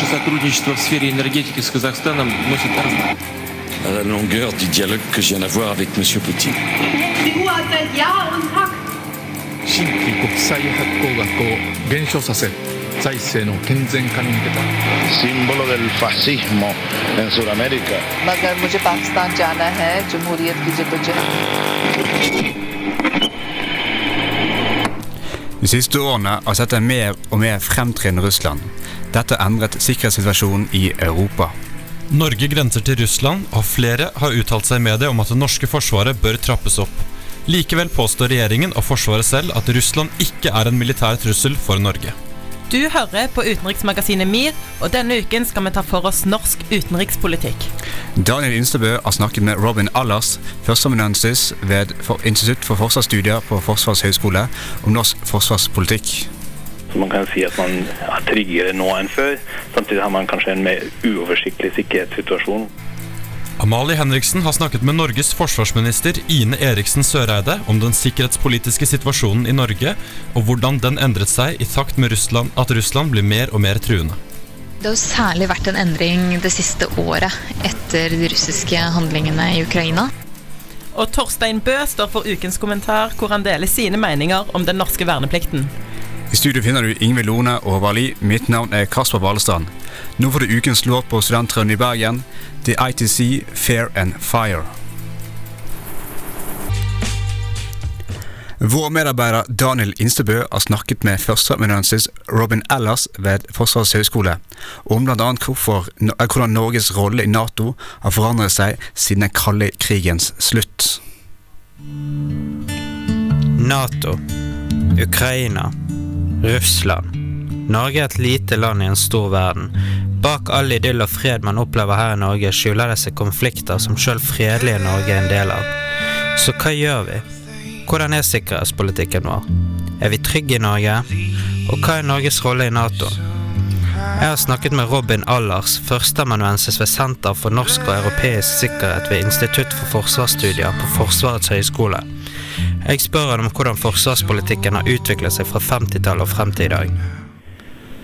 Наше сотрудничество в сфере la longueur du dialogue que je viens d'avoir avec M. Poutine. símbolo del fascismo en Sudamérica. मगर De siste en mer. Dette endret sikkerhetssituasjonen i Europa. Norge grenser til Russland, og flere har uttalt seg i media om at det norske forsvaret bør trappes opp. Likevel påstår regjeringen og Forsvaret selv at Russland ikke er en militær trussel for Norge. Du hører på utenriksmagasinet MIR, og denne uken skal vi ta for oss norsk utenrikspolitikk. Daniel Instebø har snakket med Robin Allers, førsteamanuensis ved Institutt for forsvarsstudier på Forsvarets høgskole, om norsk forsvarspolitikk. Så man kan si at man er tryggere nå enn før. Samtidig har man kanskje en mer uoversiktlig sikkerhetssituasjon. Amalie Henriksen har snakket med Norges forsvarsminister Ine Eriksen Søreide om den sikkerhetspolitiske situasjonen i Norge, og hvordan den endret seg i takt med Russland, at Russland blir mer og mer truende. Det har jo særlig vært en endring det siste året etter de russiske handlingene i Ukraina. Og Torstein Bø står for ukens kommentar, hvor han deler sine meninger om den norske verneplikten. I studio finner du Ingvild Lone og Håvard Lie. Mitt navn er Kasper Balestrand. Nå får du ukens låt på Studenttrønden i Bergen. The ITC Fair and Fire. Vår medarbeider Daniel Instebø har snakket med førsteamanuensis Robin Ellers ved Forsvarets høgskole om bl.a. hvordan Norges rolle i Nato har forandret seg siden den kalde krigens slutt. Nato, Ukraina, Russland. Norge er et lite land i en stor verden. Bak all idyll og fred man opplever her i Norge, skjuler det seg konflikter som sjøl fredelige Norge er en del av. Så hva gjør vi? Hvordan er sikkerhetspolitikken vår? Er vi trygge i Norge? Og hva er Norges rolle i Nato? Jeg har snakket med Robin Allers, førsteamanuensis ved Senter for norsk og europeisk sikkerhet ved Institutt for forsvarsstudier på Forsvarets høgskole. Jeg spør han om hvordan forsvarspolitikken har utviklet seg fra 50-tallet og frem til i dag.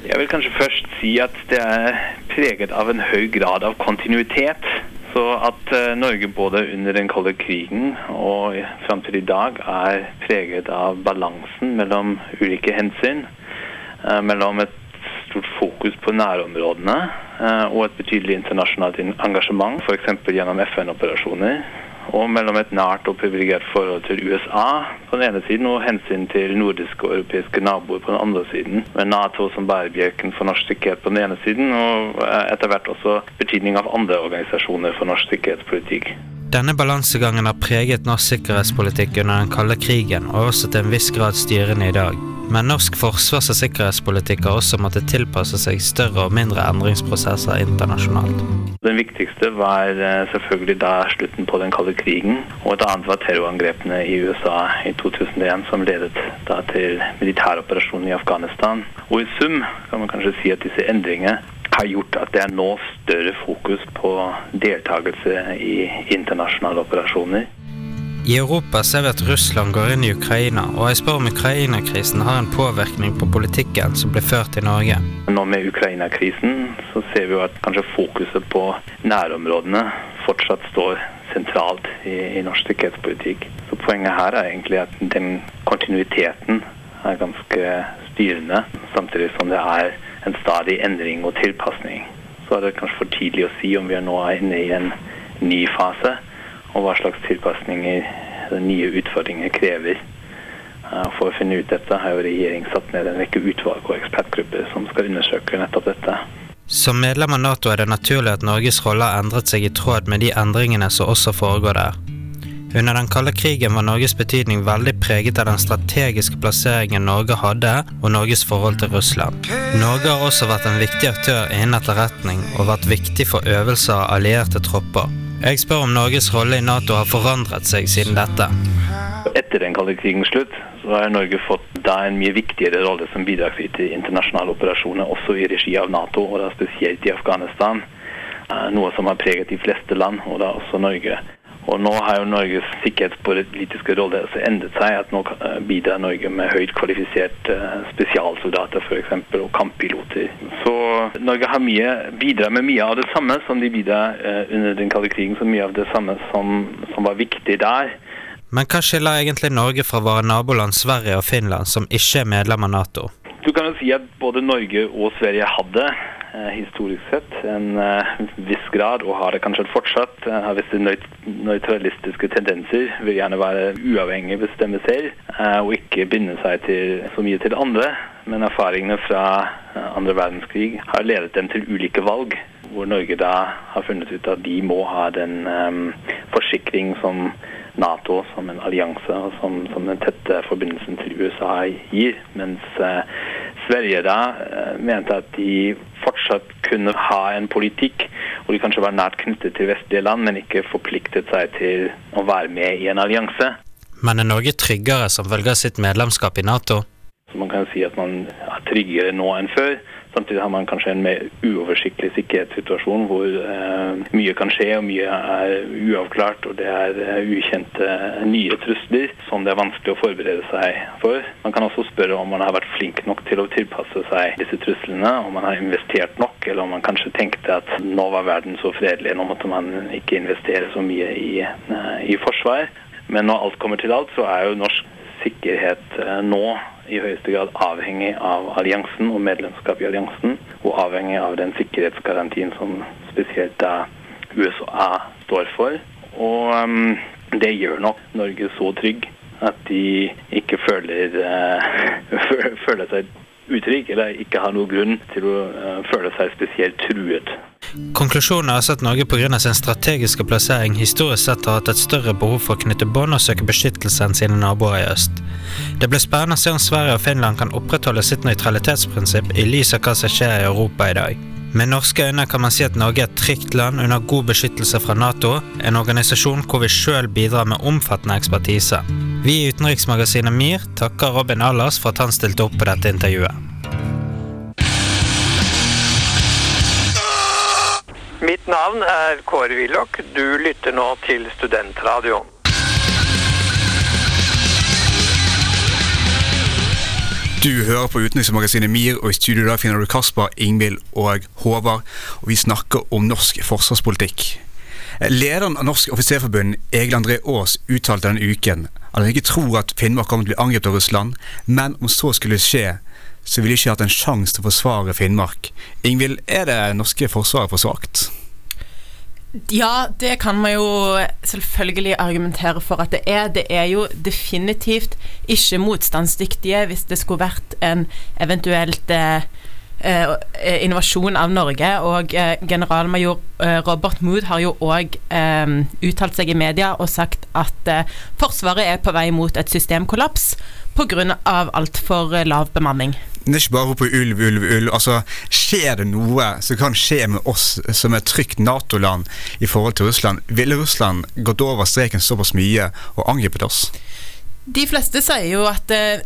Jeg vil kanskje først si at det er preget av en høy grad av kontinuitet. Så at eh, Norge både under den kalde krigen og fram til i dag er preget av balansen mellom ulike hensyn. eh, mellom et stort fokus på nærområdene eh, og et betydelig internasjonalt engasjement, f.eks. gjennom FN-operasjoner. Og mellom et nært og privilegert forhold til USA på den ene siden og hensyn til nordiske og europeiske naboer på den andre siden. Med Nato som bærebjelken for norsk sikkerhet på den ene siden, og eh, etter hvert også betydning av andre organisasjoner for norsk sikkerhetspolitikk. Denne balansegangen har preget norsk sikkerhetspolitikk under den kalde krigen, og også til en viss grad styrende i dag. Men norsk forsvars- og sikkerhetspolitikk har også måttet tilpasse seg større og mindre endringsprosesser internasjonalt. Den viktigste var eh, selvfølgelig da slutten på den kalde krigen, og et annet var terrorangrepene i USA i 2001 som ledet da til militæroperasjonen i Afghanistan. Og i sum kan man kanskje si at disse endringene har gjort at det er nå større fokus på deltakelse i internasjonale operasjoner. I Europa ser vi at Russland går inn i Ukraina, og jeg spør om Ukraina-krisen har en påvirkning på politikken som blir ført i Norge. Nå med Ukraina-krisen så ser vi jo at kanskje fokuset på nærområdene fortsatt står sentralt i, i norsk sikkerhetspolitikk. Så poenget her er egentlig at den kontinuiteten er ganske styrende, samtidig som det er en stadig endring og tilpasning. Så er det kanskje for tidlig å si om vi nå er inne i en ny fase, og hva slags tilpasninger nye utfordringer krever. Eh, For å finne ut dette har jo regjeringen satt ned en rekke utvalg og ekspertgrupper som skal undersøke nettopp dette. Som medlem av Nato er det naturlig at Norges rolle har endret seg i tråd med de endringene som også foregår der. Under den kalde krigen var Norges betydning veldig preget av den strategiske plasseringen Norge hadde, og Norges forhold til Russland. Norge har også vært en viktig aktør innen etterretning, og vært viktig for øvelser av allierte tropper. Jeg spør om Norges rolle i Nato har forandret seg siden dette. Etter den kalde krigens slutt så har Norge fått da en mye viktigere rolle som bidragsyter i internasjonale operasjoner, også i regi av Nato, og da spesielt i Afghanistan. Eh, Noe som har preget de fleste land, og da også Norge. Og nå har jo Norges sikkerhetspolitiske rolle endret seg. at Nå eh, bidrar Norge med høyt kvalifiserte spesialsoldater for eksempel, og kamppiloter. Så Norge har mye, bidrar med mye av det samme som de bidrar eh, under den kalde krigen. Så mye av det samme som, som var viktig der. Men hva skiller egentlig Norge fra våre naboland Sverige og Finland, som ikke er medlem av Nato? Du kan jo si at både Norge og Sverige hadde eh, historisk sett en eh, viss grad, og har det kanskje fortsatt, eh, har visse nøytralistiske tendenser. Vil gjerne være uavhengig, bestemme selv, eh, og ikke binde seg til, så mye til andre. Men erfaringene fra eh, andre verdenskrig har ledet dem til ulike valg, hvor Norge da har funnet ut at de må ha den um, forsikring som Nato som en allianse og som, som den tette forbindelsen til USA gir. Mens uh, Sverige da uh, mente at de fortsatt kunne ha en politikk hvor de kanskje var nært knyttet til vestlige land, men ikke forpliktet seg til å være med i en allianse. Men er Norge tryggere som følge av sitt medlemskap i Nato? Så man kan si at man er tryggere nå enn før. Samtidig har man kanskje en mer uoversiktlig sikkerhetssituasjon hvor eh, mye kan skje og mye er uavklart og det er uh, ukjente nye trusler som det er vanskelig å forberede seg for. Man kan også spørre om man har vært flink nok til å tilpasse seg disse truslene, om man har investert nok, eller om man kanskje tenkte at nå var verden så fredelig, nå måtte man ikke investere så mye i, uh, i forsvar. Men når alt kommer til alt, så er jo norsk sikkerhet eh, nå i høyeste grad avhengig av alliansen og medlemskap i alliansen, og avhengig av den sikkerhetsgarantien som spesielt da USA står for. Og um, det gjør nok Norge så trygg at de ikke føler, uh, føler seg utrygg, eller ikke har noen grunn til å uh, føle seg spesielt truet. Konklusjonen er altså at Norge pga. sin strategiske plassering historisk sett har hatt et større behov for å knytte bånd og søke beskyttelse enn sine naboer i øst. Det blir spennende å se om Sverige og Finland kan opprettholde sitt nøytralitetsprinsipp i lys av hva som skjer i Europa i dag. Med norske øyne kan man si at Norge er et trygt land under god beskyttelse fra Nato, en organisasjon hvor vi sjøl bidrar med omfattende ekspertise. Vi i utenriksmagasinet MIR takker Robin Allers for at han stilte opp på dette intervjuet. Mitt navn er Kåre Willoch. Du lytter nå til Studentradioen. Du hører på utenriksmagasinet MIR, og i studio da finner du Kasper, Ingvild og Håvard. Og vi snakker om norsk forsvarspolitikk. Lederen av Norsk offiserforbund, Egil André Aas, uttalte denne uken at han ikke tror at Finnmark kommer til å bli angrepet av Russland, men om så skulle skje, så ville ikke hatt en sjanse til å forsvare Finnmark. Ingvild, er det norske forsvaret for svakt? Ja, det kan man jo selvfølgelig argumentere for at det er. Det er jo definitivt ikke motstandsdyktige hvis det skulle vært en eventuelt eh, eh, invasjon av Norge. Og eh, generalmajor eh, Robert Mood har jo òg eh, uttalt seg i media og sagt at eh, Forsvaret er på vei mot et systemkollaps pga. altfor lav bemanning. Det er ikke bare å rope ulv, ulv, ulv. Altså, skjer det noe som kan skje med oss som et trygt Nato-land i forhold til Russland? Ville Russland gått over streken såpass mye og angrepet oss? De fleste sier jo at eh,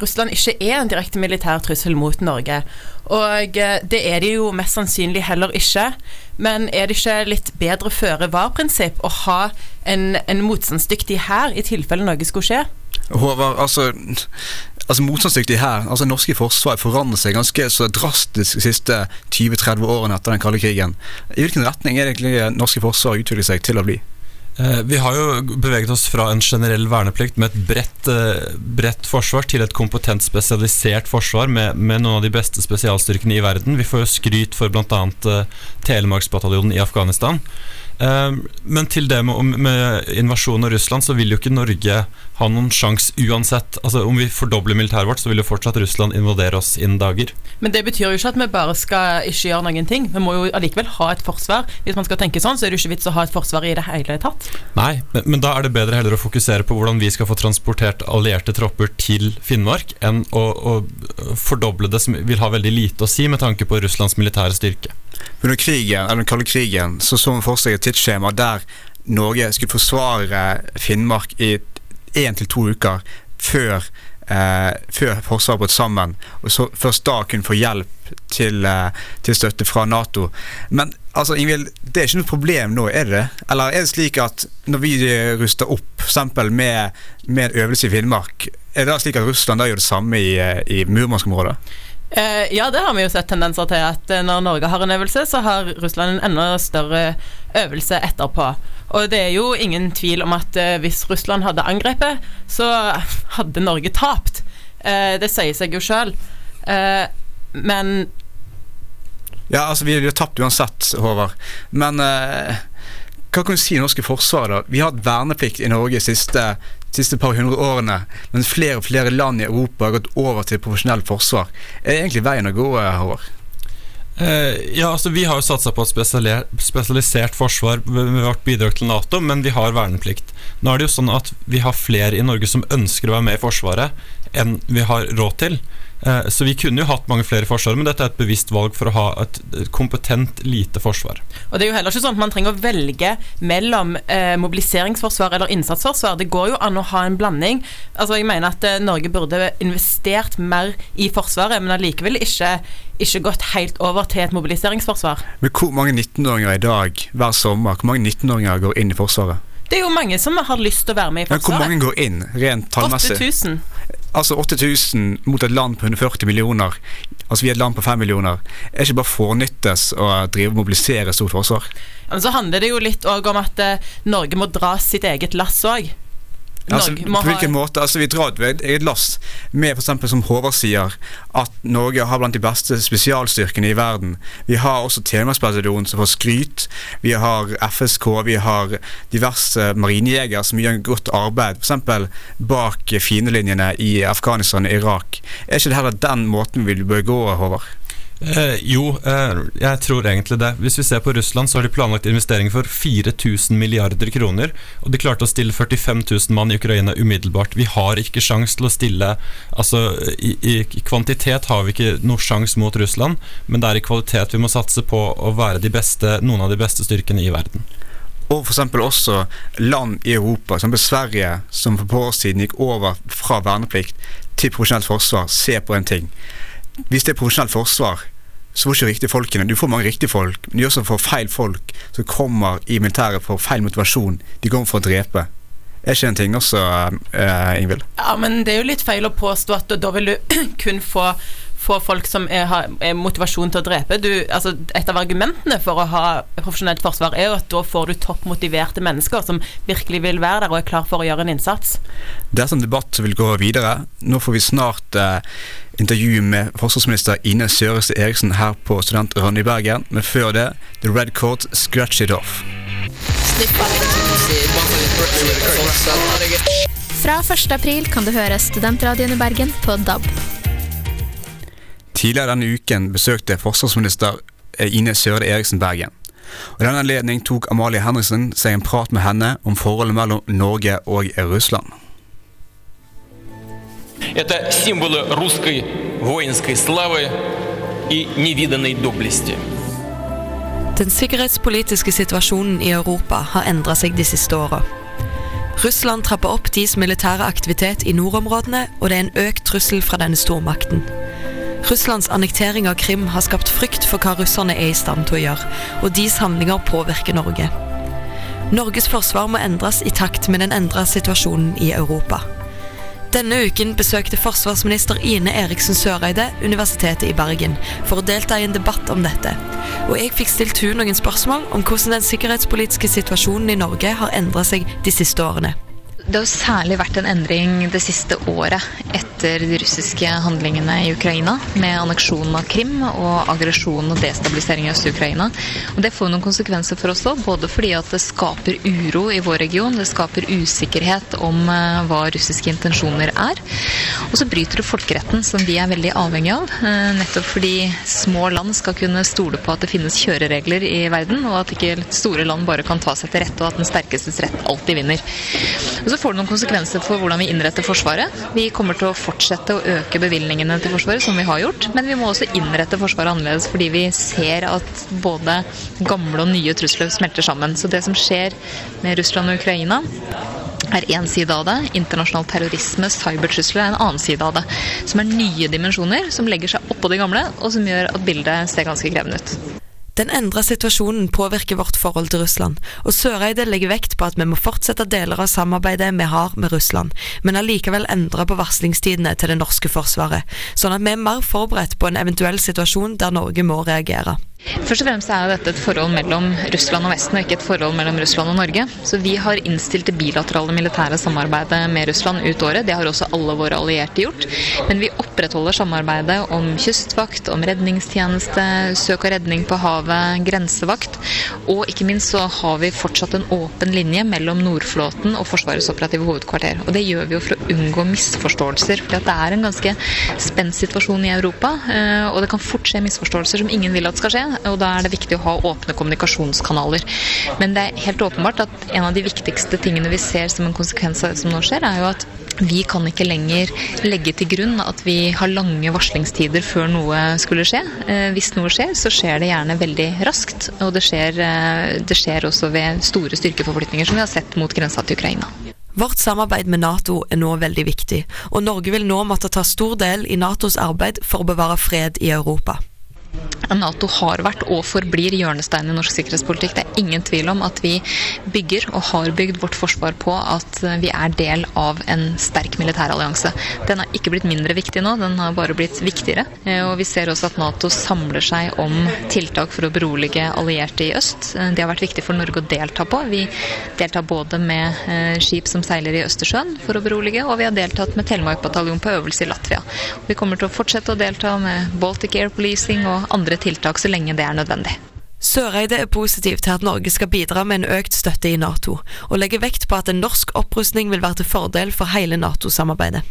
Russland ikke er en direkte militær trussel mot Norge. Og eh, det er de jo mest sannsynlig heller ikke. Men er det ikke litt bedre føre var-prinsipp å ha en, en motstandsdyktig hær i tilfelle noe skulle skje? Håvard, altså, altså motstandsdyktig her, altså norske forsvar forandrer seg ganske så drastisk de siste 20-30 årene etter den kalde krigen. I hvilken retning er det egentlig norske forsvar utvikler seg til å bli? Eh, vi har jo beveget oss fra en generell verneplikt med et bredt, eh, bredt forsvar til et kompetent, spesialisert forsvar med, med, noen av de beste spesialstyrkene i verden. Vi får jo skryt for bl.a. Uh, Telemarksbataljonen i Afghanistan. Men til det med, med invasjonen av Russland, så vil jo ikke Norge ha noen sjanse uansett. Altså Om vi fordobler militæret vårt, så vil jo fortsatt Russland invadere oss innen dager. Men det betyr jo ikke at vi bare skal ikke gjøre noen ting. Vi må jo allikevel ha et forsvar. Hvis man skal tenke sånn, så er det ikke vits å ha et forsvar i det hele tatt. Nei, men, men da er det bedre heller å fokusere på hvordan vi skal få transportert allierte tropper til Finnmark, enn å, å fordoble det, som vil ha veldig lite å si med tanke på Russlands militære styrke. Under krigen, eller den kalde krigen så så man for seg et tidsskjema der Norge skulle forsvare Finnmark i én til to uker før, eh, før Forsvaret brøt sammen. Og så først da kunne få hjelp til, eh, til støtte fra Nato. Men altså, Ingvild, det er ikke noe problem nå, er det? Eller er det slik at når vi ruster opp, f.eks. Med, med en øvelse i Finnmark, er det da slik at Russland da gjør det samme i, eh, i Murmansk-området? Eh, ja, det har vi jo sett tendenser til. At eh, når Norge har en øvelse, så har Russland en enda større øvelse etterpå. Og det er jo ingen tvil om at eh, hvis Russland hadde angrepet, så hadde Norge tapt. Eh, det sier seg jo sjøl. Eh, men Ja, altså, vi ville tapt uansett, Håvard. Men eh, hva kan du si i norske forsvaret, da? Vi har hatt verneplikt i Norge de siste, siste par hundre årene, men flere og flere land i Europa har gått over til profesjonelt forsvar. Er det egentlig veien å gå, eh, Håvard? Eh, ja, altså Vi har jo satsa på et spesialisert forsvar med vårt bidrag til Nato, men vi har verneplikt. Nå er det jo sånn at vi har flere i Norge som ønsker å være med i Forsvaret, enn vi har råd til. Eh, så vi kunne jo hatt mange flere forsvar, men dette er et bevisst valg for å ha et et kompetent, lite forsvar. Og det er jo heller ikke sånn at man trenger å velge mellom eh, mobiliseringsforsvar eller innsatsforsvar. Det går jo an å ha en blanding. Altså Jeg mener at eh, Norge burde investert mer i Forsvaret, men allikevel ikke, ikke gått helt over til et mobiliseringsforsvar. Men hvor mange 19-åringer i dag, hver sommer, hvor mange 19-åringer går inn i Forsvaret? Det er jo mange som har lyst til å være med i Forsvaret. Men hvor mange går inn, rent tallmessig? 8000. Altså 8000 mot et land på 140 millioner. Altså vi er et land på 5 millioner. Er ikke bare fornyttes å drive og mobilisere stort forsvar? Men så handler det jo litt òg om at eh, Norge må dra sitt eget lass òg. Altså, på hvilken måte? Altså, vi drar et lass med eksempel, som Håvard sier, at Norge har blant de beste spesialstyrkene i verden. Vi har også Telemarksbataljonen som får skryt. Vi har FSK, vi har diverse marinejegere som gjør godt arbeid, f.eks. bak fiendelinjene i Afghanistan og Irak. Er ikke det heller den måten vi bør gå, Håvard? Eh, jo, eh, jeg tror egentlig det. Hvis vi ser på Russland, så har de planlagt investeringer for 4000 milliarder kroner. Og de klarte å stille 45 000 mann i Ukraina umiddelbart. Vi har ikke sjans til å stille Altså, i, i kvantitet har vi ikke noe sjans mot Russland, men det er i kvalitet vi må satse på å være de beste, noen av de beste styrkene i verden. Og f.eks. også land i Europa, som Sverige, som for et par år siden gikk over fra verneplikt til profesjonelt forsvar, ser på en ting. Hvis det er profesjonelt forsvar, så får ikke riktige folkene. Du får mange riktige folk, men du også får feil folk som kommer i militæret for feil motivasjon. De kommer for å drepe. Er ikke en ting også, uh, Ingvild? Ja, men det er jo litt feil å påstå at da vil du kun få, få folk som er, har er motivasjon til å drepe. Du, altså, et av argumentene for å ha profesjonelt forsvar er jo at da får du toppmotiverte mennesker som virkelig vil være der og er klar for å gjøre en innsats. Det er en debatt som vil gå videre. Nå får vi snart eh, intervju med forsvarsminister Ine Søreste Eriksen her på Studentradioen i Bergen. Men før det, The Red Coat, Scratch It Off. Fra 1. april kan du høre Studentradioen i Bergen på DAB. Tidligere denne uken besøkte forsvarsminister eh, Ine Sørde Eriksen Bergen. Og I denne anledning tok Amalie Henriksen seg en prat med henne om forholdet mellom Norge og Russland. Это символы русской воинской славы и невиданной доблести. Den sikkerhetspolitiske situasjonen i Europa har endra seg de siste åra. Russland trapper opp deres militære aktivitet i nordområdene, og det er en økt trussel fra denne stormakten. Russlands annektering av Krim har skapt frykt for hva russerne er i stand til å gjøre, og deres handlinger påvirker Norge. Norges forsvar må endres i takt med den endra situasjonen i Europa. Denne uken besøkte forsvarsminister Ine Eriksen Søreide Universitetet i Bergen for å delta i en debatt om dette. Og jeg fikk stilt hun noen spørsmål om hvordan den sikkerhetspolitiske situasjonen i Norge har endra seg de siste årene. Det har særlig vært en endring det siste året etter de russiske handlingene i Ukraina, med anneksjonen av Krim og aggresjonen og destabiliseringen i Øst-Ukraina. Og Det får noen konsekvenser for oss òg, både fordi at det skaper uro i vår region, det skaper usikkerhet om eh, hva russiske intensjoner er. Og så bryter det folkeretten, som vi er veldig avhengig av. eh, Nettopp fordi små land skal kunne stole på at det finnes kjøreregler i verden, og at ikke store land bare kan ta seg til rette, og at den sterkestes rett alltid vinner. Og så får det noen konsekvenser for hvordan vi innretter Forsvaret. Vi kommer til å fortsette å øke bevilgningene til Forsvaret, som vi har gjort. Men vi må også innrette Forsvaret annerledes, fordi vi ser at både gamle og nye trusler smelter sammen. Så det som skjer med Russland og Ukraina, er én side av det. Internasjonal terrorisme, cybertrusler, er en annen side av det. Som er nye dimensjoner som legger seg oppå de gamle, og som gjør at bildet ser ganske krevende ut. Den endra situasjonen påvirker vårt forhold til Russland, og Søreide legger vekt på at vi må fortsette deler av samarbeidet vi har med Russland, men allikevel endre på varslingstidene til det norske forsvaret, sånn at vi er mer forberedt på en eventuell situasjon der Norge må reagere. Først og fremst er dette et forhold mellom Russland og Vesten, og ikke et forhold mellom Russland og Norge. Så vi har innstilt det bilaterale militære samarbeidet med Russland ut året. Det har også alle våre allierte gjort. Men vi opprettholder samarbeidet om kystvakt, om redningstjeneste, søk og redning på havet, grensevakt. Og ikke minst så har vi fortsatt en åpen linje mellom Nordflåten og Forsvarets operative hovedkvarter. Og det gjør vi jo for å unngå misforståelser. For det er en ganske spent situasjon i Europa, eh, og det kan fort skje misforståelser som ingen vil at skal skje og da er det viktig å ha åpne kommunikasjonskanaler. Men det er helt åpenbart at en av de viktigste tingene vi ser som en konsekvens av det som nå skjer, er jo at vi kan ikke lenger legge til grunn at vi har lange varslingstider før noe skulle skje. Eh, hvis noe skjer, så skjer det gjerne veldig raskt. Og det skjer, eh, det skjer også ved store styrkeforflytninger, som vi har sett mot grensa til Ukraina. Vårt samarbeid med Nato er nå veldig viktig, og Norge vil nå måtte ta stor del i Natos arbeid for å bevare fred i Europa. Nato har vært og forblir hjørnesteinen i norsk sikkerhetspolitikk. Det er ingen tvil om at vi bygger og har bygd vårt forsvar på at vi er del av en sterk militærallianse. Den har ikke blitt mindre viktig nå, den har bare blitt viktigere. Eh, og vi ser også at Nato samler seg om tiltak for å berolige allierte i øst. Eh, det har vært viktig for Norge å delta på. Vi deltar både med eh, skip som seiler i Østersjøen for å berolige, og vi har deltatt med Telemark-bataljon på øvelse i Latvia. Vi kommer til å fortsette å delta med Baltic Air Policing og andre tiltak så lenge det er nødvendig. Søreide er positiv til at Norge skal bidra med en økt støtte i Nato, og legger vekt på at en norsk opprustning vil være til fordel for hele Nato-samarbeidet.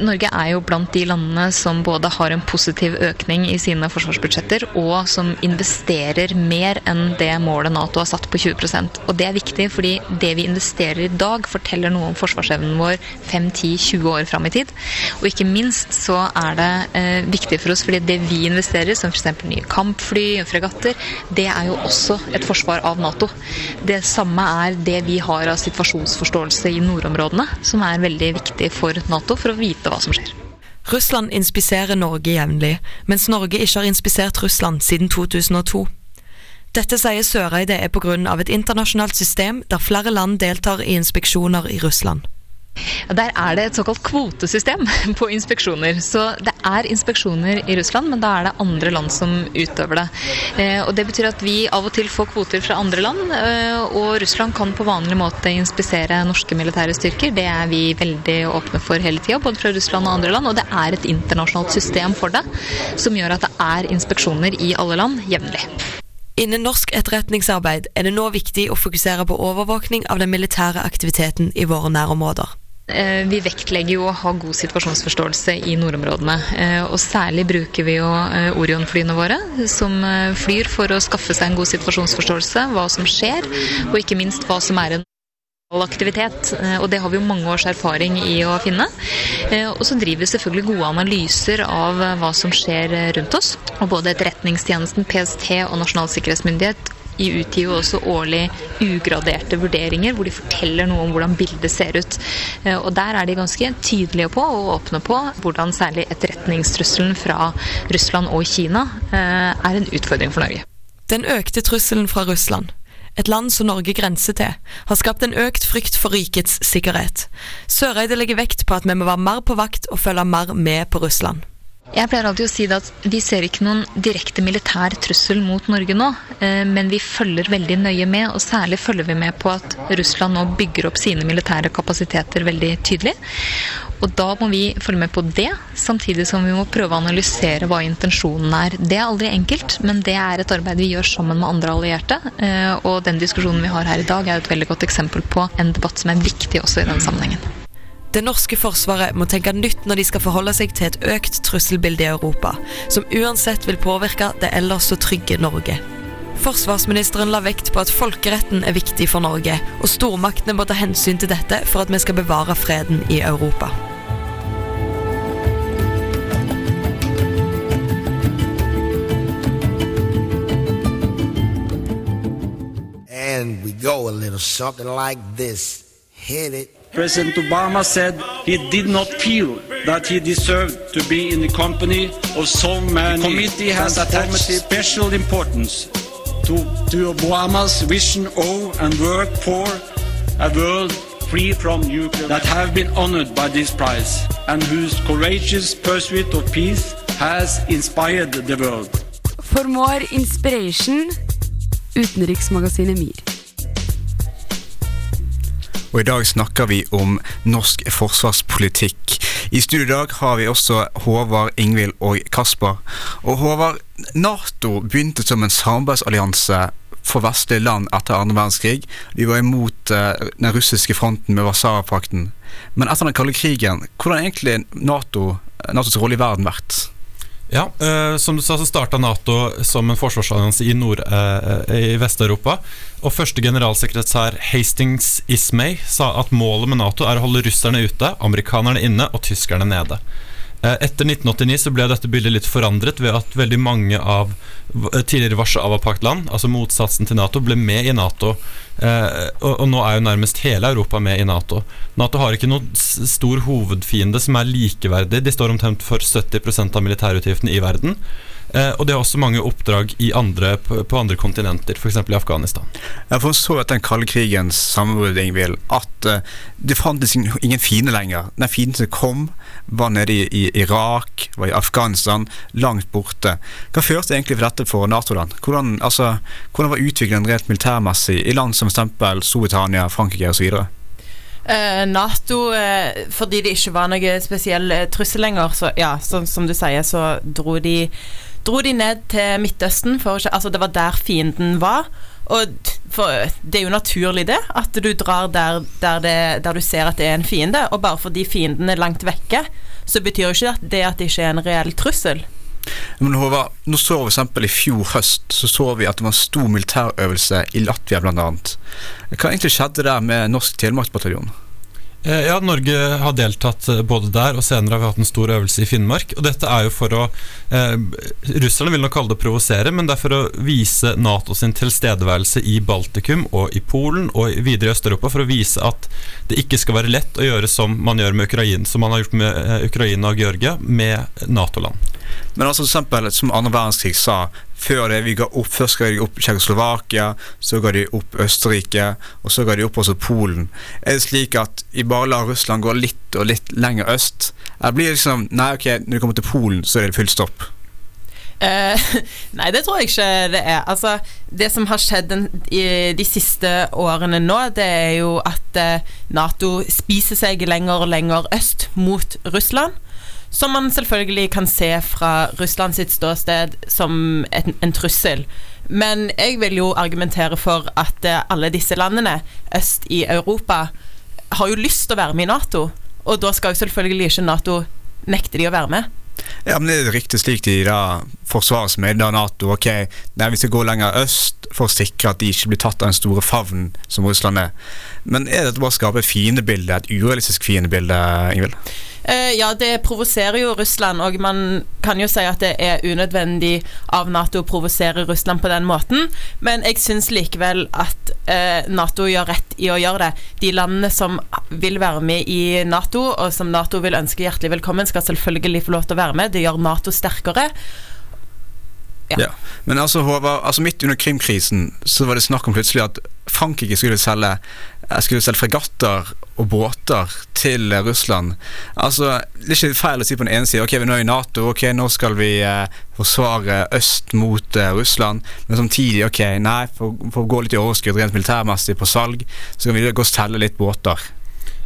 Norge er jo blant de landene som både har en positiv økning i sine forsvarsbudsjetter, og som investerer mer enn det målet Nato har satt på 20% Og Det er viktig, fordi det vi investerer i dag, forteller noe om forsvarsevnen vår 5-10-20 år fram i tid. Og ikke minst så er det eh, viktig for oss, fordi det vi investerer, som f.eks. nye kampfly og fregatter, det er jo også et forsvar av Nato. Det samme er det vi har av situasjonsforståelse i nordområdene, som er veldig viktig for Nato Nato for å vite hva som skjer. Russland inspiserer Norge jevnlig, mens Norge ikke har inspisert Russland siden 2002. Dette sier Søreide er pga. et internasjonalt system der flere land deltar i inspeksjoner i Russland. Der er det et såkalt kvotesystem på inspeksjoner. Så det er inspeksjoner i Russland, men da er det andre land som utøver det. Eh, og Det betyr at vi av og til får kvoter fra andre land, eh, og Russland kan på vanlig måte inspisere norske militære styrker. Det er vi veldig åpne for hele tida, både fra Russland og andre land. Og det er et internasjonalt system for det, som gjør at det er inspeksjoner i alle land jevnlig. Innen norsk etterretningsarbeid er det nå viktig å fokusere på overvåkning av den militære aktiviteten i våre nærområder. Eh, vi vektlegger jo å ha god situasjonsforståelse i nordområdene. Eh, og særlig bruker vi jo eh, Orion-flyene våre, som flyr for å skaffe seg en god situasjonsforståelse, hva som skjer, og ikke minst hva som er en aktivitet, og det har vi jo mange års erfaring i å finne. Og så driver vi selvfølgelig gode analyser av hva som skjer rundt oss. Og både Etterretningstjenesten, PST og Nasjonal sikkerhetsmyndighet de utgir jo også årlig ugraderte vurderinger, hvor de forteller noe om hvordan bildet ser ut. Eh, og Der er de ganske tydelige på og åpne på hvordan særlig etterretningstrusselen fra Russland og Kina eh, er en utfordring for Norge. Den økte trusselen fra Russland et land som Norge grenser til, har skapt en økt frykt for rikets sikkerhet. Søreide legger vekt på at vi må være mer på vakt og følge mer med på Russland. Jeg pleier alltid å si at vi ser ikke noen direkte militær trussel mot Norge nå, eh, men vi følger veldig nøye med, og særlig følger vi med på at Russland nå bygger opp sine militære kapasiteter veldig tydelig. Og da må vi følge med på det, samtidig som vi må prøve å analysere hva intensjonen er. Det er aldri enkelt, men det er et arbeid vi gjør sammen med andre allierte. Eh, og den diskusjonen vi har her i dag er et veldig godt eksempel på en debatt som er viktig også i den sammenhengen. Det norske forsvaret må tenke nytt når de skal forholde seg til et økt trusselbilde i Europa, som uansett vil påvirke det ellers så trygge Norge. Forsvarsministeren la vekt på at folkeretten er viktig for Norge, og stormaktene må ta hensyn til dette for at vi skal bevare freden i Europa. And we go a little something like this. Hit it. President Obama said he did not feel that he deserved to be in the company of so many. The committee has attached special importance to, to Obama's vision of and work for a world free from nuclear that have been honored by this prize and whose courageous pursuit of peace has inspired the world. For more inspiration, utenriksmagasinet MIR. Og i dag snakker vi om norsk forsvarspolitikk. I studio i dag har vi også Håvard, Ingvild og Kasper. Og Håvard, Nato begynte som en samarbeidsallianse for vestlige land etter andre verdenskrig. De var imot uh, den russiske fronten med Warszawapakten. Men etter den kalde krigen, hvordan har egentlig NATO, Natos rolle i verden vært? Ja, eh, Som du sa, så starta Nato som en forsvarsallianse i, Nord, eh, i Vest-Europa. Og første generalsekretær Hastings Ismay sa at målet med Nato er å holde russerne ute, amerikanerne inne og tyskerne nede. Eh, etter 1989 så ble dette bildet litt forandret ved at veldig mange av eh, tidligere Warszawapakt-land, altså motsatsen til Nato, ble med i Nato. Eh, og, nå er jo nærmest hele Europa med i Nato. Nato har ikke noen stor hovedfiende som er likeverdig. De står omtrent for 70% av militærutgiftene i verden. Og det er også mange oppdrag andre, på, andre kontinenter, f.eks. i Afghanistan. Jeg forstår etter den kalde krigens sammenbrudd at uh, det fantes ingen fiende lenger. Den fienden som kom, var nede i, i, Irak, var i Afghanistan, langt borte. Hva førte egentlig for dette for Nato-land? Hvordan, altså, hvordan var utviklingen rent militærmessig i land som f.eks. Storbritannia, Frankrike osv.? Uh, Nato, uh, fordi det ikke var noe spesiell uh, trussel lenger, så ja, så, som du sier, så dro de dro de ned til Midtøsten, for, altså det var der fienden var. Og for, det er jo naturlig, det, at du drar der, der, det, der, du ser at det er en fiende. Og bare fordi fienden er langt vekke, så betyr jo ikke det at det ikke er en reell trussel. Men Håvard, nå så vi eksempel I fjor høst så så vi at det var en stor militærøvelse i Latvia bl.a. Hva egentlig skjedde der med Norsk telemarksbataljon? Eh, ja, Norge har deltatt eh, både der, og senere har vi hatt en stor øvelse i Finnmark. og Dette er jo for å eh, Russerne vil nok kalle det å provosere, men det er for å vise Nato sin tilstedeværelse i Baltikum og i Polen og videre i Øst-Europa, for å vise at det ikke skal være lett å gjøre som man gjør med Ukraina, som man har gjort med eh, Ukraina og Georgia, med Nato-land. Men altså, for eksempel, som andre verdenskrig sa, før det vi ga opp, Først ga de opp Tsjekkoslovakia, så ga de opp Østerrike, og så ga de opp også Polen. Er det slik at vi bare lar Russland gå litt og litt lenger øst? Eller blir det liksom Nei, ok, når det kommer til Polen, så er det full stopp? Uh, nei, det tror jeg ikke det er. Altså, det som har skjedd den, i de siste årene nå, det er jo at uh, Nato spiser seg lenger og lenger øst mot Russland. Som man selvfølgelig kan se fra Russland sitt ståsted som en, en trussel. Men jeg vil jo argumentere for at eh, alle disse landene øst i Europa har jo lyst til å være med i Nato. Og da skal jo selvfølgelig ikke Nato nekte de å være med. Ja, men Det er riktig slik de da forsvares med da Nato. ok, nei, Vi skal gå lenger øst for å sikre at de ikke blir tatt av den store favnen som Russland er. Men er dette bare å skape et fiendebilde, et urealistisk fiendebilde, Ingvild? Uh, ja, det provoserer jo Russland, og man kan jo si at det er unødvendig av Nato å provosere Russland på den måten, men jeg syns likevel at uh, Nato gjør rett i å gjøre det. De landene som vil være med i Nato, og som Nato vil ønske hjertelig velkommen, skal selvfølgelig få lov til å være med. Det gjør Nato sterkere. Ja. ja. Men altså, Håvard, altså midt under Krimkrisen så var det snakk om plutselig at Frankrike skulle selge, eh, skulle selge fregatter og båter til Russland. Altså, Det er ikke feil å si på den ene siden ok, vi nå er i Nato, ok, nå skal vi eh, forsvare øst mot eh, Russland, men samtidig ok, nei, for, for å gå litt i overskudd rent militærmessig på salg, så kan vi gå og selge litt båter.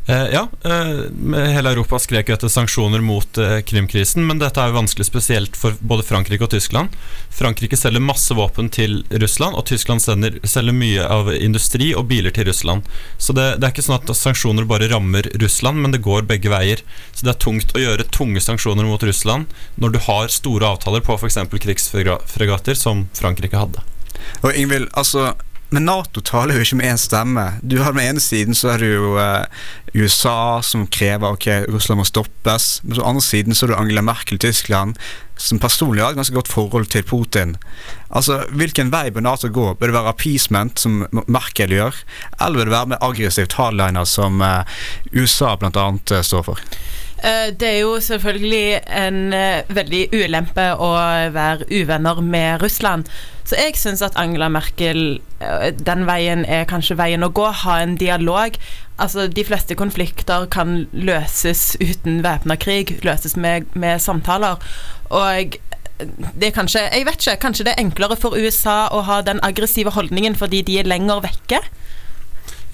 Eh, ja, eh, hele Europa skrek etter sanksjoner mot eh, Krimkrisen, men dette er jo vanskelig spesielt for både Frankrike og Tyskland. Frankrike selger masse våpen til Russland, og Tyskland sender, selger mye av industri og biler til Russland. Så det, det, er ikke sånn at sanksjoner bare rammer Russland, men det går begge veier. Så det er tungt å gjøre tunge sanksjoner mot Russland når du har store avtaler på f.eks. krigsfregatter, som Frankrike hadde. Og Ingvild, altså men Nato taler jo ikke med én stemme. Du har Med ene siden så er det jo eh, USA som krever ok, Russland må stoppes. Men på den andre siden så er det Angela Merkel i Tyskland som personlig har et ganske godt forhold til Putin. Altså, Hvilken vei bør Nato gå? Bør det være appeasement, som Merkel gjør, eller bør det være med aggressivt hardliner, som eh, USA bl.a. Uh, står for? Eh, det er jo selvfølgelig en eh, veldig ulempe å være uvenner med Russland. Så jeg syns at Angela Merkel, eh, den veien er kanskje veien å gå. Ha en dialog. Altså, De fleste konflikter kan løses uten væpna krig, løses med, med samtaler. Og det er kanskje Jeg vet ikke, kanskje det er enklere for USA å ha den aggressive holdningen fordi de er lenger vekke?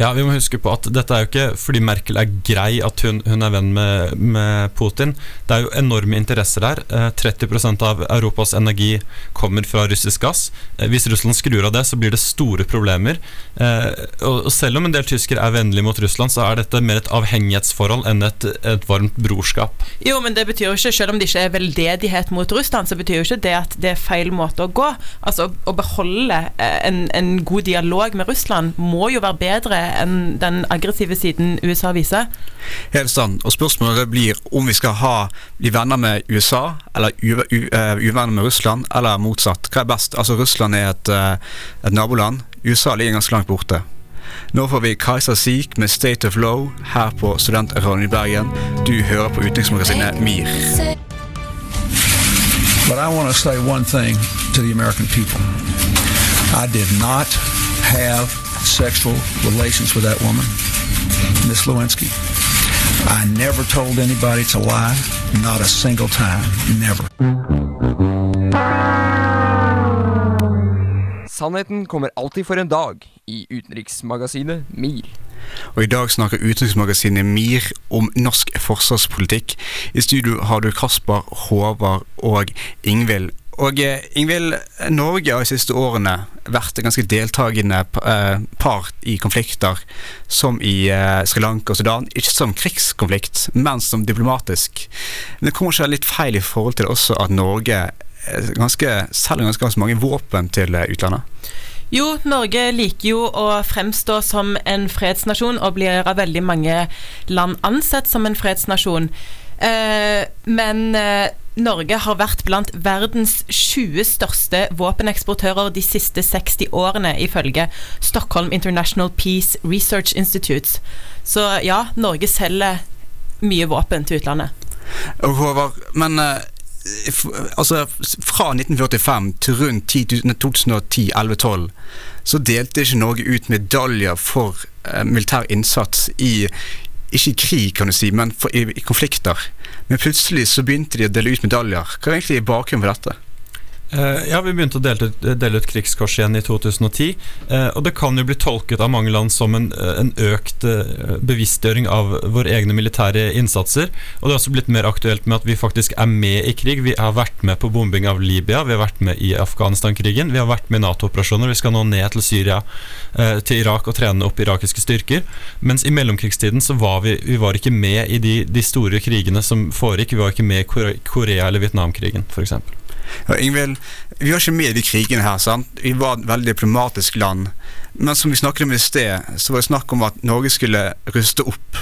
Ja, vi må huske på at dette er jo ikke fordi Merkel er grei at hun, hun er venn med, med, Putin. Det er jo enorme interesser der. Eh, 30% av Europas energi kommer fra russisk gass. Eh, hvis Russland skrur av det, så blir det store problemer. Eh, og selv om en del tyskere er vennlige mot Russland, så er dette mer et avhengighetsforhold enn et, et varmt brorskap. Jo, men det betyr jo ikke, selv om det ikke er veldedighet mot Russland, så betyr jo ikke det at det er feil måte å gå. Altså, Å beholde eh, en, en god dialog med Russland må jo være bedre enn den aggressive siden USA viser. Helt sant. Og spørsmålet blir om vi skal ha bli venner med USA, eller eh, uvenner med Russland, eller motsatt. Hva er best? Altså Russland er et, eh, et naboland. USA ligger ganske langt borte. Nå får vi Kajsa Sik med 'State of Low' her på Studentradioen i Bergen. Du hører på utenriksmagasinet MIR. But I want to say one thing to the American people. I did not have sexual relations with that woman, Miss Lewinsky. I never told anybody to lie, not a single time, never. Sannheten kommer alltid for en dag i utenriksmagasinet MIR. Og I dag snakker utenriksmagasinet MIR om norsk forsvarspolitikk. I studio har du Kasper, Håvard og Ingvild. Og eh, Ingvild, Norge har de siste årene vært en ganske deltakende eh, part i konflikter, som i eh, Sri Lanka og Sudan. Ikke som krigskonflikt, men som diplomatisk. Men det kommer ikke litt feil i forhold til også at Norge ganske, selger ganske mange våpen til utlandet? Jo, Norge liker jo å fremstå som en fredsnasjon, og blir av veldig mange land ansett som en fredsnasjon. Eh, men eh, Norge har vært blant verdens 20 største våpeneksportører de siste 60 årene, ifølge Stockholm International Peace Research Institutes. Så ja, Norge selger mye våpen til utlandet. Håvard, men uh, altså, fra 1945 til rundt 2010-11-12 så delte ikke Norge ut medaljer for militær innsats i ikke i krig, kan du si, men for, i, i konflikter. Men plutselig så begynte de å dele ut medaljer. Hva er egentlig bakgrunnen for dette? Uh, ja, Vi begynte å dele ut, dele ut, krigskors igjen i 2010. Uh, eh, og Det kan jo bli tolket av mange land som en, eh, en økt bevisstgjøring av våre egne militære innsatser. Og Det har også blitt mer aktuelt med at vi faktisk er med i krig. Vi har vært med på bombing av Libya, vi har vært med i Afghanistan-krigen, vi har vært med i Nato-operasjoner. Vi skal nå ned til Syria, til Irak og trene opp irakiske styrker. Mens i mellomkrigstiden så var vi, vi var ikke med i de, de store krigene som foregikk. Vi var ikke med i Korea- eller Vietnamkrigen, f.eks. Ja, Ingvild, vi var ikke med i krigen her. sant? Vi var et veldig diplomatisk land. Men som vi snakket om i sted, så var det snakk om at Norge skulle ruste opp.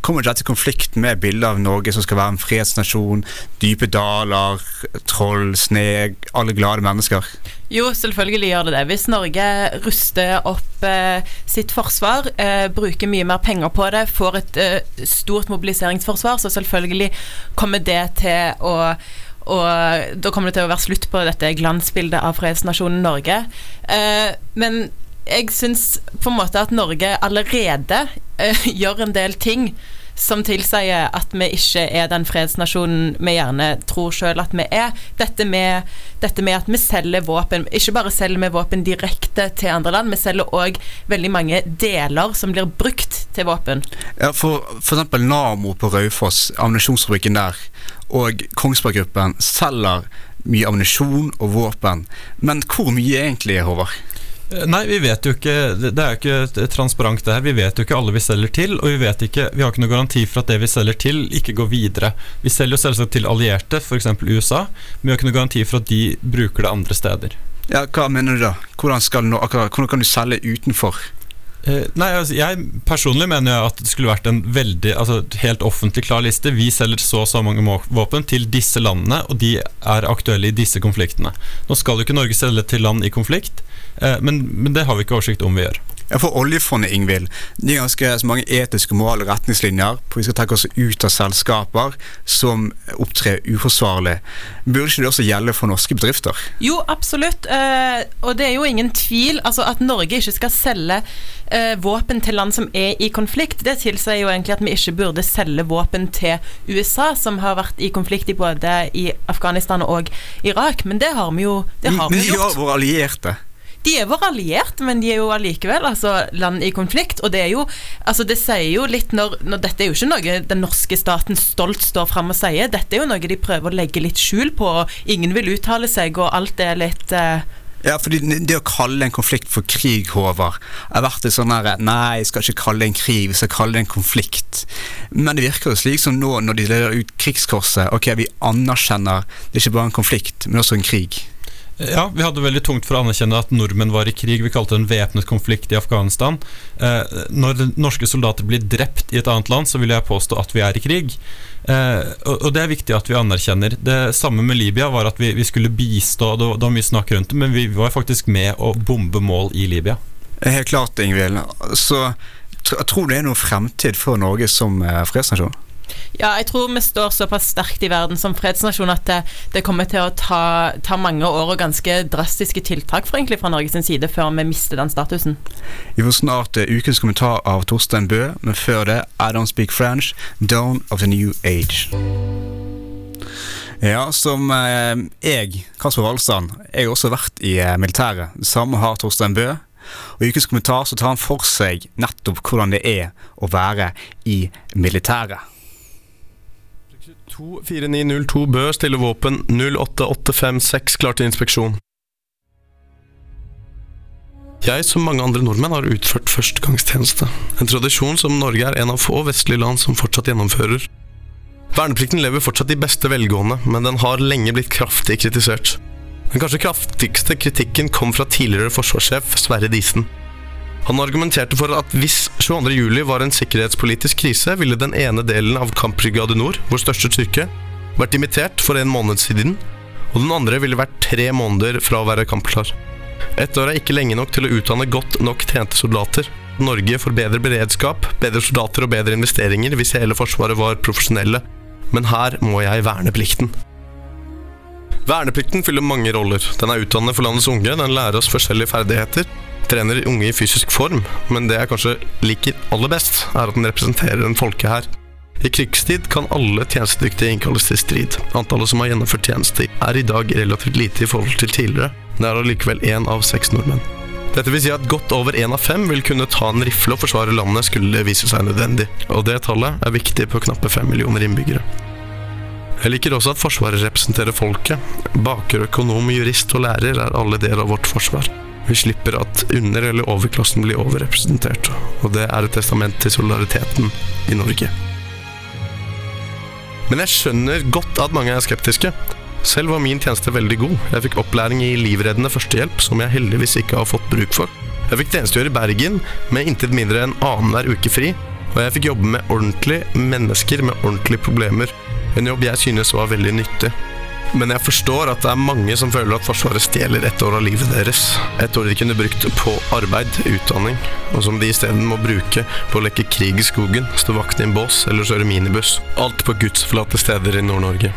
Kommer dette i konflikt med bildet av Norge som skal være en fredsnasjon, dype daler, troll, sneg, alle glade mennesker? Jo, selvfølgelig gjør det det. Hvis Norge ruster opp eh, sitt forsvar, eh, bruker mye mer penger på det, får et eh, stort mobiliseringsforsvar, så selvfølgelig kommer det til å og da kommer det til å være slutt på dette glansbildet av fredsnasjonen Norge. Eh, men jeg syns på en måte at Norge allerede eh, gjør en del ting som tilsier at vi ikke er den fredsnasjonen vi gjerne tror sjøl at vi er. Dette med, dette med, at vi selger våpen. Ikke bare selger vi våpen direkte til andre land, vi selger òg veldig mange deler som blir brukt til våpen. Ja, For f.eks. Namo på Raufoss, ammunisjonsfabrikken der og Kongsberg Gruppen selger mye ammunisjon og våpen. Men hvor mye egentlig, Håvard? Eh, nei, vi vet jo ikke Det er jo ikke transparent, det her. Vi vet jo ikke alle vi selger til, og vi vet ikke Vi har ikke noen garanti for at det vi selger til, ikke går videre. Vi selger jo selvsagt til allierte, f.eks. USA, men vi har ikke noen garanti for at de bruker det andre steder. Ja, Hva mener du da? Hvordan, skal nå, akkurat, hvordan kan du selge utenfor? Eh, nei, altså, Jeg personlig mener jo at det skulle vært en veldig altså, helt offentlig klar liste. Vi selger så og så mange våpen til disse landene, og de er aktuelle i disse konfliktene. Nå skal jo ikke Norge selge til land i konflikt, eh, men, men det har vi ikke oversikt om vi gjør. Ja, For oljefondet, Ingvild, det er ganske så mange etiske og morale retningslinjer på vi skal trekke oss ut av selskaper som opptrer uforsvarlig. Burde ikke det også gjelde for norske bedrifter? Jo, absolutt. Eh, og det er jo ingen tvil. Altså At Norge ikke skal selge eh, våpen til land som er i konflikt, det tilsier jo egentlig at vi ikke burde selge våpen til USA, som har vært i konflikt i både i Afghanistan og Irak. Men det har vi jo, det har Men vi de gjort. er våre allierte. De er våre allierte, men de er jo allikevel altså, land i konflikt. Og det er jo Altså, det sier jo litt når, når Dette er jo ikke noe den norske staten stolt står fram og sier. Dette er jo noe de prøver å legge litt skjul på, og ingen vil uttale seg, og alt er litt eh, Ja, fordi Det å kalle en konflikt for krig, Håvard, har vært litt sånn her Nei, jeg skal ikke kalle det en krig, vi skal kalle det en konflikt. Men det virker jo slik som nå, når de leder ut krigskorset Ok, vi anerkjenner det er ikke bare en konflikt, men også en krig. Ja, vi hadde veldig tungt for å anerkjenne at nordmenn var i krig. Vi kalte det en væpnet konflikt i Afghanistan. Eh, når norske soldater blir drept i et annet land, så vil jeg påstå at vi er i krig. Eh, og, det er viktig at vi anerkjenner. Det samme med Libya var at vi, skulle bistå, det var, mye snakk rundt det, men vi var faktisk med å bombe mål i Libya. Helt klart, Ingvild. Så tr tror du det er noen fremtid for Norge som eh, fredsnasjon? Ja, jeg tror vi står såpass sterkt i verden som fredsnasjon at det, det kommer til å ta, ta mange år og ganske drastiske tiltak for egentlig fra Norges side før vi mister den statusen. Vi får snart uh, ukens kommentar av Torstein Bø, men før det I Don't Speak French, Dawn of the New Age. Ja, som eh, jeg, Kasper Valstrand, jeg har også vært i eh, militæret. Det samme har Torstein Bø. Og I ukens kommentar så tar han for seg nettopp hvordan det er å være i militæret. 24902 Bø stiller våpen 08856 klar til inspeksjon. Jeg, som mange andre nordmenn, har utført førstegangstjeneste. En tradisjon som Norge er en av få vestlige land som fortsatt gjennomfører. Verneplikten lever fortsatt i beste velgående, men den har lenge blitt kraftig kritisert. Den kanskje kraftigste kritikken kom fra tidligere forsvarssjef Sverre Disen. Han argumenterte for at hvis 22.07 var en sikkerhetspolitisk krise, ville den ene delen av Kampbrigade Nord, vår største styrke, vært dimittert for en måned siden, og den andre ville vært tre måneder fra å være kampklar. Ett år er ikke lenge nok til å utdanne godt nok trente soldater. Norge får bedre beredskap, bedre soldater og bedre investeringer hvis hele Forsvaret var profesjonelle, men her må jeg verne plikten. Verneplikten fyller mange roller. Den er utdannende for landets unge, den lærer oss forskjellige ferdigheter, trener unge i fysisk form, men det jeg kanskje liker aller best, er at den representerer en folkehær. I krigstid kan alle tjenestedyktige innkalles til strid. Antallet som har gjennomført tjeneste, er i dag relativt lite i forhold til tidligere. Det er allikevel én av seks nordmenn. Dette vil si at godt over én av fem vil kunne ta en rifle og forsvare landet skulle det vise seg nødvendig, og det tallet er viktig på knappe fem millioner innbyggere. Jeg liker også at Forsvaret representerer folket. Baker, økonom, jurist og lærer er alle del av vårt forsvar. Vi slipper at under- eller overklassen blir overrepresentert, og det er et testament til solidariteten i Norge. Men jeg skjønner godt at mange er skeptiske. Selv var min tjeneste veldig god. Jeg fikk opplæring i livreddende førstehjelp, som jeg heldigvis ikke har fått bruk for. Jeg fikk tjenestegjøre i Bergen med intet mindre enn annenhver uke fri, og jeg fikk jobbe med ordentlige mennesker med ordentlige problemer. En jobb jeg synes var veldig nyttig. Men jeg forstår at det er mange som føler at Forsvaret stjeler ett år av livet deres. Et år de kunne brukt på arbeid, utdanning, og som de isteden må bruke på å leke krig i skogen, stå vakt i en bås eller kjøre minibuss. Alt på gudsforlatte steder i Nord-Norge.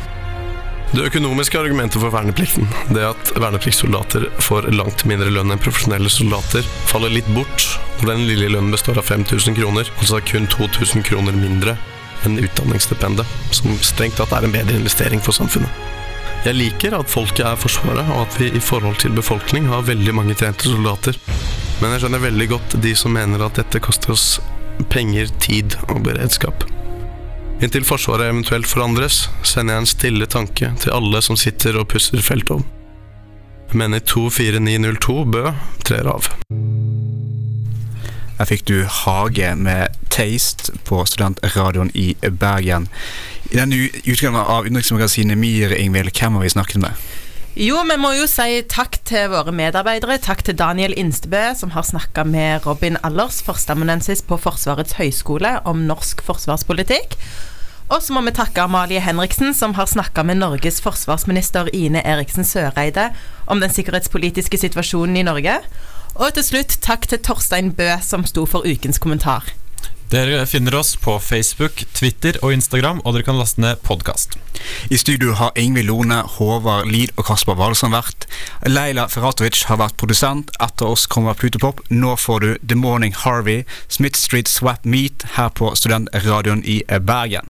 Det økonomiske argumentet for verneplikten, det at vernepliktssoldater får langt mindre lønn enn profesjonelle soldater, faller litt bort når den lille lønnen består av 5000 kroner, altså kun 2000 kroner mindre enn utdanningsstipendet, som strengt tatt er en bedre investering for samfunnet. Jeg liker at folket er Forsvaret, og at vi i forhold til befolkning har veldig mange trente soldater. Men jeg skjønner veldig godt de som mener at dette koster oss penger, tid og beredskap. Inntil Forsvaret eventuelt forandres, sender jeg en stille tanke til alle som sitter og pusser feltovn. Men i 24902 Bø trer av. Her fikk du Hage med Taste på studentradioen i Bergen. I denne utgaven av utenriksmagasinet MIR, Ingvild, hvem har vi snakket med? Jo, vi må jo si takk til våre medarbeidere. Takk til Daniel Instebø, som har snakka med Robin Allers, førsteamanuensis på Forsvarets høgskole, om norsk forsvarspolitikk. Og så må vi takke Amalie Henriksen, som har snakka med Norges forsvarsminister Ine Eriksen Søreide om den sikkerhetspolitiske situasjonen i Norge. Og til slutt takk til Torstein Bø, som sto for ukens kommentar. Dere finner oss på Facebook, Twitter og Instagram, og dere kan laste ned podkast. I studio har Ingvild Lone, Håvard Lid og Kasper Walesson vært. Leila Ferratovic har vært produsent. Etter oss kommer Plutopop. Nå får du The Morning Harvey, Smith Street Swap Meet her på Studentradioen i Bergen.